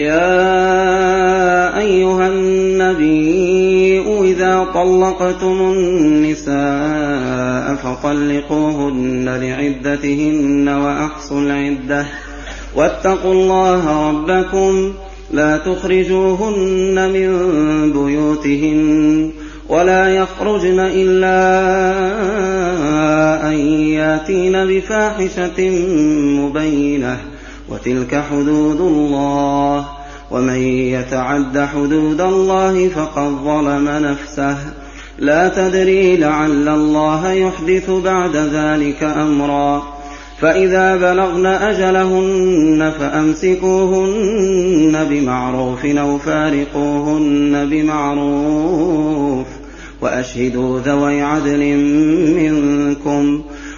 يا أيها النبي إذا طلقتم النساء فطلقوهن لعدتهن وأحصوا العدة. واتقوا الله ربكم لا تخرجوهن من بيوتهن ولا يخرجن إلا أن يأتين بفاحشة مبينة. وتلك حدود الله. ومن يتعد حدود الله فقد ظلم نفسه. لا تدري لعل الله يحدث بعد ذلك أمرا. فإذا بلغن أجلهن فأمسكوهن بمعروف أو فارقوهن بمعروف وأشهدوا ذوي عدل منكم.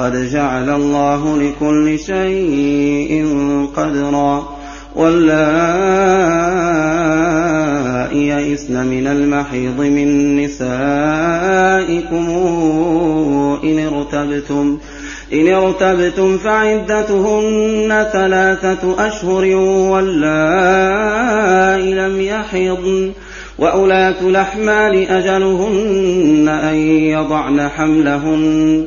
قد جعل الله لكل شيء قدرا. واللائي يئسن من المحيض من نسائكم إن ارتبتم إن ارتبتم فعدتهن ثلاثة أشهر واللائي لم يحضن. وأولاة الأحمال أجلهن أن يضعن حملهن.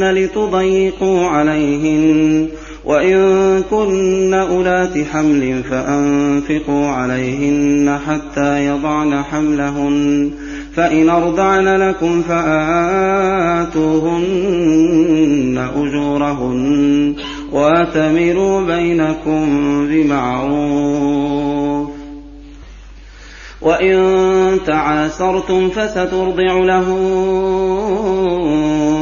تضاروهن لتضيقوا عليهن وإن كن أولات حمل فأنفقوا عليهن حتى يضعن حملهن فإن أرضعن لكم فآتوهن أجورهن واتمروا بينكم بمعروف وإن تعاسرتم فسترضع له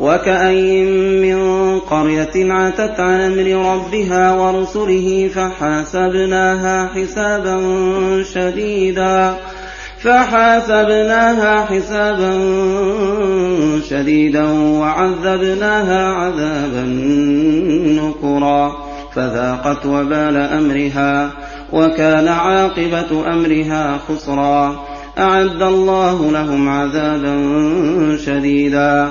وكأين من قرية عتت عن أمر ربها ورسله فحاسبناها حسابا شديدا فحاسبناها حسابا شديدا وعذبناها عذابا نكرا فذاقت وبال أمرها وكان عاقبة أمرها خسرا أعد الله لهم عذابا شديدا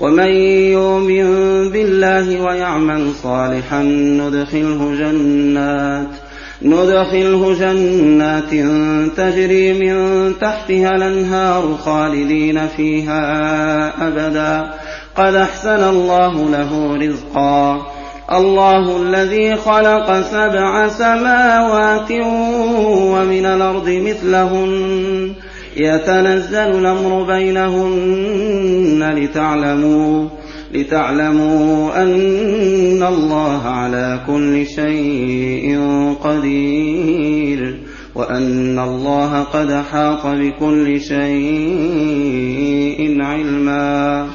ومن يؤمن بالله ويعمل صالحا ندخله جنات ندخله جنات تجري من تحتها الأنهار خالدين فيها أبدا. قد أحسن الله له رزقا. الله الذي خلق سبع سماوات ومن الأرض مثلهن. يتنزل الأمر بينهن لتعلموا لتعلموا أن الله على كل شيء قدير وأن الله قد حاط بكل شيء علما